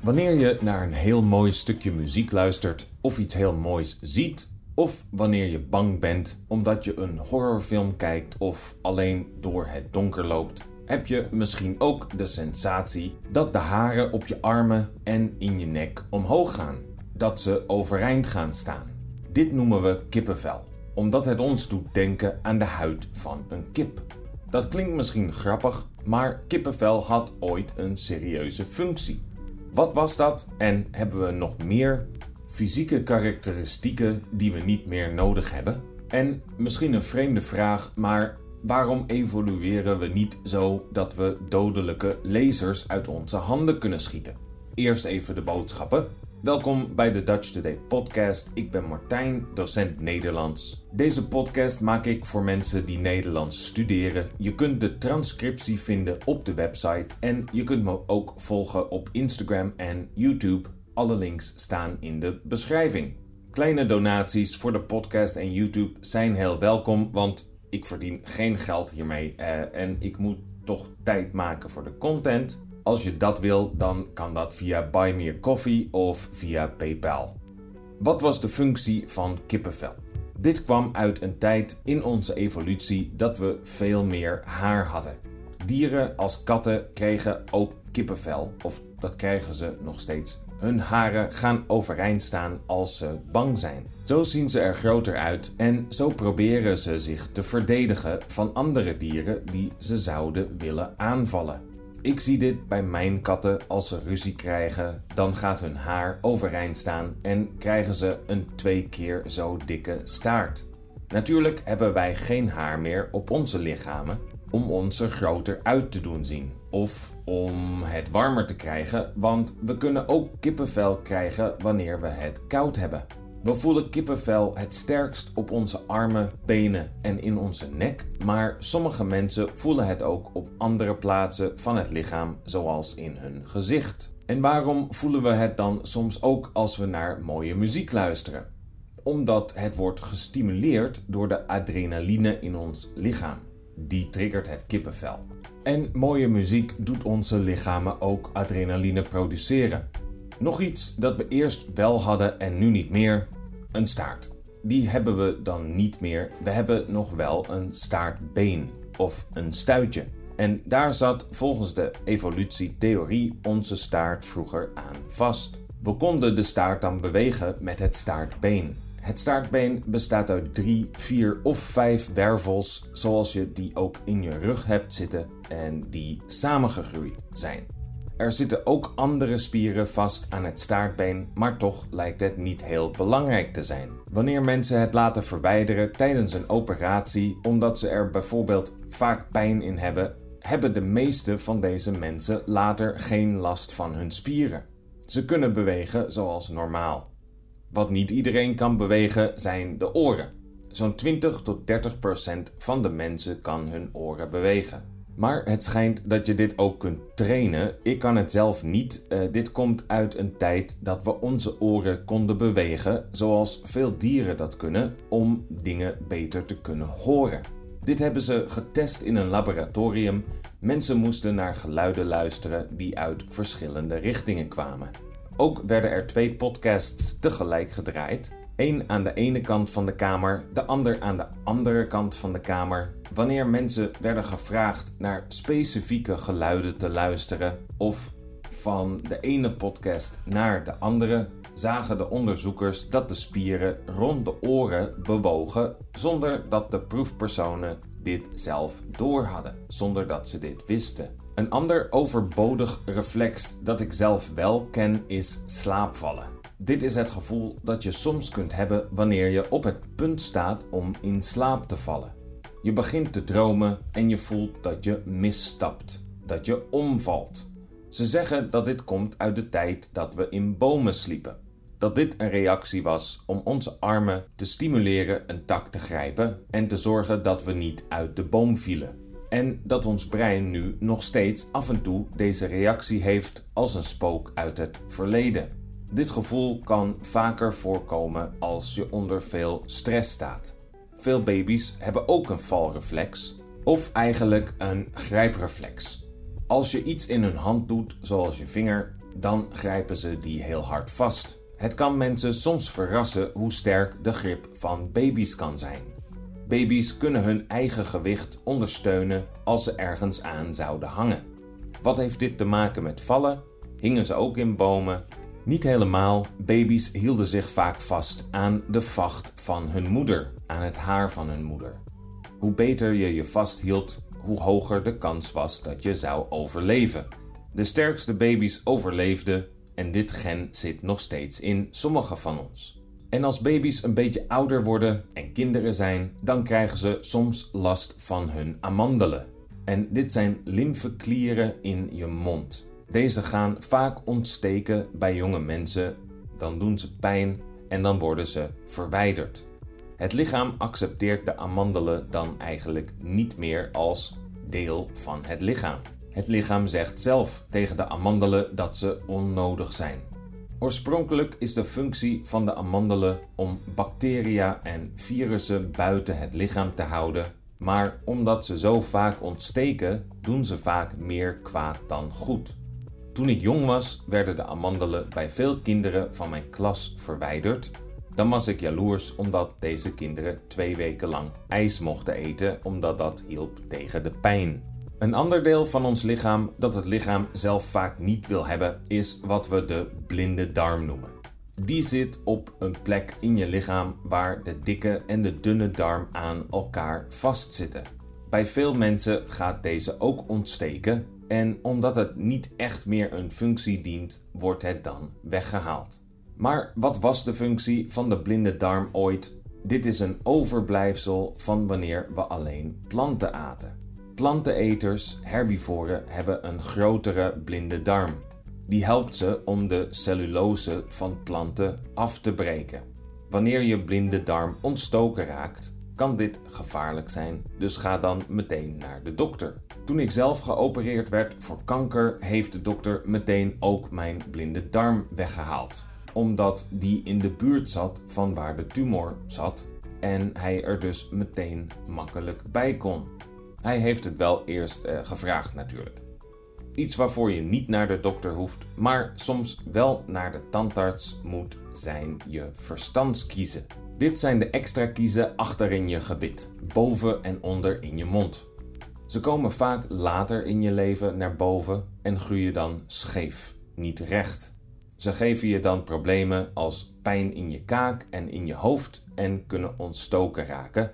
Wanneer je naar een heel mooi stukje muziek luistert of iets heel moois ziet, of wanneer je bang bent omdat je een horrorfilm kijkt of alleen door het donker loopt, heb je misschien ook de sensatie dat de haren op je armen en in je nek omhoog gaan, dat ze overeind gaan staan. Dit noemen we kippenvel, omdat het ons doet denken aan de huid van een kip. Dat klinkt misschien grappig, maar kippenvel had ooit een serieuze functie. Wat was dat en hebben we nog meer fysieke karakteristieken die we niet meer nodig hebben? En misschien een vreemde vraag, maar waarom evolueren we niet zo dat we dodelijke lasers uit onze handen kunnen schieten? Eerst even de boodschappen. Welkom bij de Dutch Today podcast. Ik ben Martijn, docent Nederlands. Deze podcast maak ik voor mensen die Nederlands studeren. Je kunt de transcriptie vinden op de website en je kunt me ook volgen op Instagram en YouTube. Alle links staan in de beschrijving. Kleine donaties voor de podcast en YouTube zijn heel welkom, want ik verdien geen geld hiermee eh, en ik moet toch tijd maken voor de content. Als je dat wil, dan kan dat via Buy Me Coffee of via PayPal. Wat was de functie van kippenvel? Dit kwam uit een tijd in onze evolutie dat we veel meer haar hadden. Dieren als katten kregen ook kippenvel, of dat krijgen ze nog steeds. Hun haren gaan overeind staan als ze bang zijn. Zo zien ze er groter uit en zo proberen ze zich te verdedigen van andere dieren die ze zouden willen aanvallen. Ik zie dit bij mijn katten als ze ruzie krijgen, dan gaat hun haar overeind staan en krijgen ze een twee keer zo dikke staart. Natuurlijk hebben wij geen haar meer op onze lichamen om ons er groter uit te doen zien. Of om het warmer te krijgen, want we kunnen ook kippenvel krijgen wanneer we het koud hebben. We voelen kippenvel het sterkst op onze armen, benen en in onze nek, maar sommige mensen voelen het ook op andere plaatsen van het lichaam, zoals in hun gezicht. En waarom voelen we het dan soms ook als we naar mooie muziek luisteren? Omdat het wordt gestimuleerd door de adrenaline in ons lichaam. Die triggert het kippenvel. En mooie muziek doet onze lichamen ook adrenaline produceren. Nog iets dat we eerst wel hadden en nu niet meer: een staart. Die hebben we dan niet meer. We hebben nog wel een staartbeen of een stuitje. En daar zat volgens de evolutietheorie onze staart vroeger aan vast. We konden de staart dan bewegen met het staartbeen. Het staartbeen bestaat uit drie, vier of vijf wervels, zoals je die ook in je rug hebt zitten en die samengegroeid zijn. Er zitten ook andere spieren vast aan het staartbeen, maar toch lijkt het niet heel belangrijk te zijn. Wanneer mensen het laten verwijderen tijdens een operatie omdat ze er bijvoorbeeld vaak pijn in hebben, hebben de meeste van deze mensen later geen last van hun spieren. Ze kunnen bewegen zoals normaal. Wat niet iedereen kan bewegen zijn de oren. Zo'n 20 tot 30 procent van de mensen kan hun oren bewegen. Maar het schijnt dat je dit ook kunt trainen. Ik kan het zelf niet. Uh, dit komt uit een tijd dat we onze oren konden bewegen, zoals veel dieren dat kunnen, om dingen beter te kunnen horen. Dit hebben ze getest in een laboratorium. Mensen moesten naar geluiden luisteren die uit verschillende richtingen kwamen. Ook werden er twee podcasts tegelijk gedraaid. Eén aan de ene kant van de kamer, de ander aan de andere kant van de kamer. Wanneer mensen werden gevraagd naar specifieke geluiden te luisteren of van de ene podcast naar de andere, zagen de onderzoekers dat de spieren rond de oren bewogen zonder dat de proefpersonen dit zelf doorhadden, zonder dat ze dit wisten. Een ander overbodig reflex dat ik zelf wel ken is slaapvallen. Dit is het gevoel dat je soms kunt hebben wanneer je op het punt staat om in slaap te vallen. Je begint te dromen en je voelt dat je misstapt, dat je omvalt. Ze zeggen dat dit komt uit de tijd dat we in bomen sliepen. Dat dit een reactie was om onze armen te stimuleren een tak te grijpen en te zorgen dat we niet uit de boom vielen. En dat ons brein nu nog steeds af en toe deze reactie heeft als een spook uit het verleden. Dit gevoel kan vaker voorkomen als je onder veel stress staat. Veel baby's hebben ook een valreflex, of eigenlijk een grijpreflex. Als je iets in hun hand doet, zoals je vinger, dan grijpen ze die heel hard vast. Het kan mensen soms verrassen hoe sterk de grip van baby's kan zijn. Baby's kunnen hun eigen gewicht ondersteunen als ze ergens aan zouden hangen. Wat heeft dit te maken met vallen? Hingen ze ook in bomen? Niet helemaal. Baby's hielden zich vaak vast aan de vacht van hun moeder, aan het haar van hun moeder. Hoe beter je je vasthield, hoe hoger de kans was dat je zou overleven. De sterkste baby's overleefden en dit gen zit nog steeds in sommige van ons. En als baby's een beetje ouder worden en kinderen zijn, dan krijgen ze soms last van hun amandelen. En dit zijn lymfeklieren in je mond. Deze gaan vaak ontsteken bij jonge mensen, dan doen ze pijn en dan worden ze verwijderd. Het lichaam accepteert de amandelen dan eigenlijk niet meer als deel van het lichaam. Het lichaam zegt zelf tegen de amandelen dat ze onnodig zijn. Oorspronkelijk is de functie van de amandelen om bacteria en virussen buiten het lichaam te houden, maar omdat ze zo vaak ontsteken, doen ze vaak meer kwaad dan goed. Toen ik jong was, werden de amandelen bij veel kinderen van mijn klas verwijderd. Dan was ik jaloers omdat deze kinderen twee weken lang ijs mochten eten, omdat dat hielp tegen de pijn. Een ander deel van ons lichaam dat het lichaam zelf vaak niet wil hebben, is wat we de blinde darm noemen. Die zit op een plek in je lichaam waar de dikke en de dunne darm aan elkaar vastzitten. Bij veel mensen gaat deze ook ontsteken en omdat het niet echt meer een functie dient, wordt het dan weggehaald. Maar wat was de functie van de blinde darm ooit? Dit is een overblijfsel van wanneer we alleen planten aten. Planteneters, herbivoren, hebben een grotere blinde darm. Die helpt ze om de cellulose van planten af te breken. Wanneer je blinde darm ontstoken raakt, kan dit gevaarlijk zijn, dus ga dan meteen naar de dokter. Toen ik zelf geopereerd werd voor kanker, heeft de dokter meteen ook mijn blinde darm weggehaald. Omdat die in de buurt zat van waar de tumor zat en hij er dus meteen makkelijk bij kon. Hij heeft het wel eerst uh, gevraagd natuurlijk. Iets waarvoor je niet naar de dokter hoeft, maar soms wel naar de tandarts moet zijn je verstandskiezen. Dit zijn de extra kiezen achter in je gebit, boven en onder in je mond. Ze komen vaak later in je leven naar boven en groeien dan scheef, niet recht. Ze geven je dan problemen als pijn in je kaak en in je hoofd en kunnen ontstoken raken.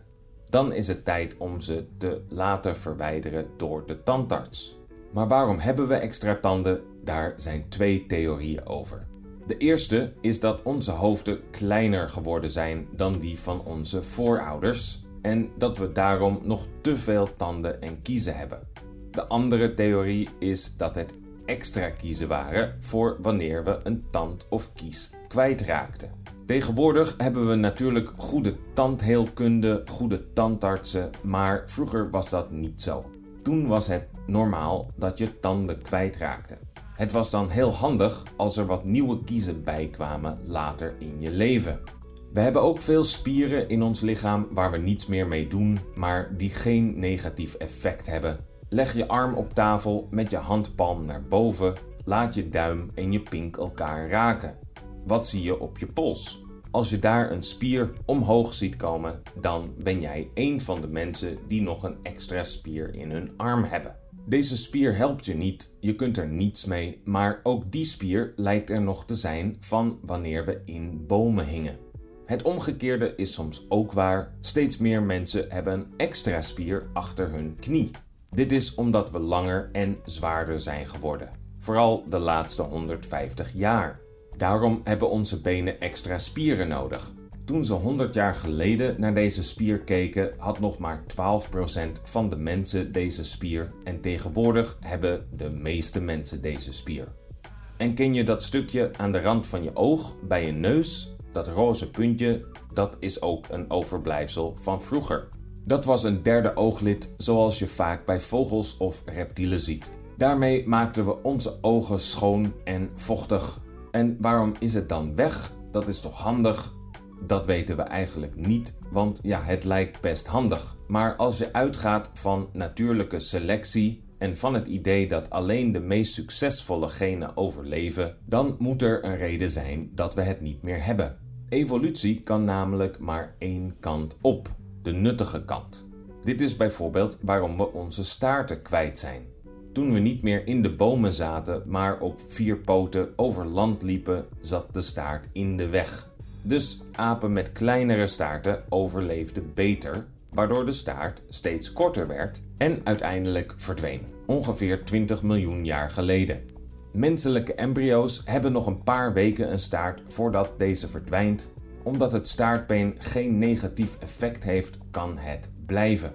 Dan is het tijd om ze te laten verwijderen door de tandarts. Maar waarom hebben we extra tanden? Daar zijn twee theorieën over. De eerste is dat onze hoofden kleiner geworden zijn dan die van onze voorouders en dat we daarom nog te veel tanden en kiezen hebben. De andere theorie is dat het extra kiezen waren voor wanneer we een tand of kies kwijtraakten. Tegenwoordig hebben we natuurlijk goede tandheelkunde, goede tandartsen, maar vroeger was dat niet zo. Toen was het normaal dat je tanden kwijtraakte. Het was dan heel handig als er wat nieuwe kiezen bijkwamen later in je leven. We hebben ook veel spieren in ons lichaam waar we niets meer mee doen, maar die geen negatief effect hebben. Leg je arm op tafel met je handpalm naar boven, laat je duim en je pink elkaar raken. Wat zie je op je pols? Als je daar een spier omhoog ziet komen, dan ben jij een van de mensen die nog een extra spier in hun arm hebben. Deze spier helpt je niet, je kunt er niets mee, maar ook die spier lijkt er nog te zijn van wanneer we in bomen hingen. Het omgekeerde is soms ook waar. Steeds meer mensen hebben een extra spier achter hun knie. Dit is omdat we langer en zwaarder zijn geworden. Vooral de laatste 150 jaar. Daarom hebben onze benen extra spieren nodig. Toen ze 100 jaar geleden naar deze spier keken, had nog maar 12% van de mensen deze spier en tegenwoordig hebben de meeste mensen deze spier. En ken je dat stukje aan de rand van je oog bij je neus? Dat roze puntje, dat is ook een overblijfsel van vroeger. Dat was een derde ooglid zoals je vaak bij vogels of reptielen ziet. Daarmee maakten we onze ogen schoon en vochtig. En waarom is het dan weg? Dat is toch handig? Dat weten we eigenlijk niet, want ja, het lijkt best handig. Maar als je uitgaat van natuurlijke selectie, en van het idee dat alleen de meest succesvolle genen overleven, dan moet er een reden zijn dat we het niet meer hebben. Evolutie kan namelijk maar één kant op, de nuttige kant. Dit is bijvoorbeeld waarom we onze staarten kwijt zijn. Toen we niet meer in de bomen zaten, maar op vier poten over land liepen, zat de staart in de weg. Dus apen met kleinere staarten overleefden beter, waardoor de staart steeds korter werd en uiteindelijk verdween, ongeveer 20 miljoen jaar geleden. Menselijke embryo's hebben nog een paar weken een staart voordat deze verdwijnt. Omdat het staartbeen geen negatief effect heeft, kan het blijven.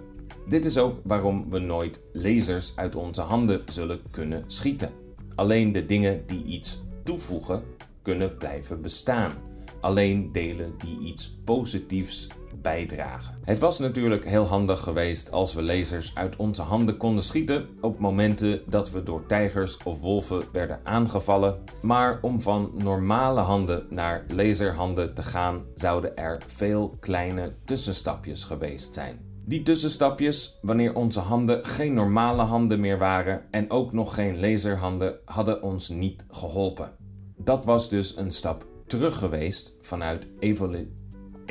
Dit is ook waarom we nooit lasers uit onze handen zullen kunnen schieten. Alleen de dingen die iets toevoegen kunnen blijven bestaan. Alleen delen die iets positiefs bijdragen. Het was natuurlijk heel handig geweest als we lasers uit onze handen konden schieten op momenten dat we door tijgers of wolven werden aangevallen. Maar om van normale handen naar laserhanden te gaan, zouden er veel kleine tussenstapjes geweest zijn. Die tussenstapjes, wanneer onze handen geen normale handen meer waren en ook nog geen laserhanden, hadden ons niet geholpen. Dat was dus een stap terug geweest vanuit evolu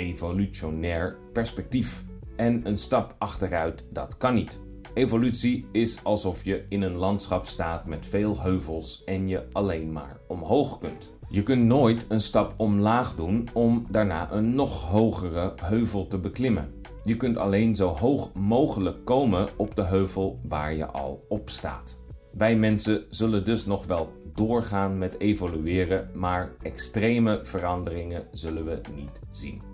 evolutionair perspectief. En een stap achteruit, dat kan niet. Evolutie is alsof je in een landschap staat met veel heuvels en je alleen maar omhoog kunt. Je kunt nooit een stap omlaag doen om daarna een nog hogere heuvel te beklimmen. Je kunt alleen zo hoog mogelijk komen op de heuvel waar je al op staat. Wij mensen zullen dus nog wel doorgaan met evolueren, maar extreme veranderingen zullen we niet zien.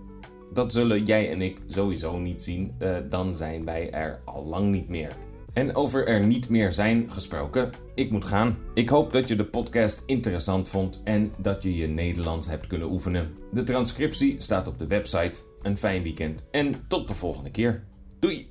Dat zullen jij en ik sowieso niet zien, uh, dan zijn wij er al lang niet meer. En over er niet meer zijn gesproken, ik moet gaan. Ik hoop dat je de podcast interessant vond en dat je je Nederlands hebt kunnen oefenen. De transcriptie staat op de website. Een fijn weekend en tot de volgende keer. Doei!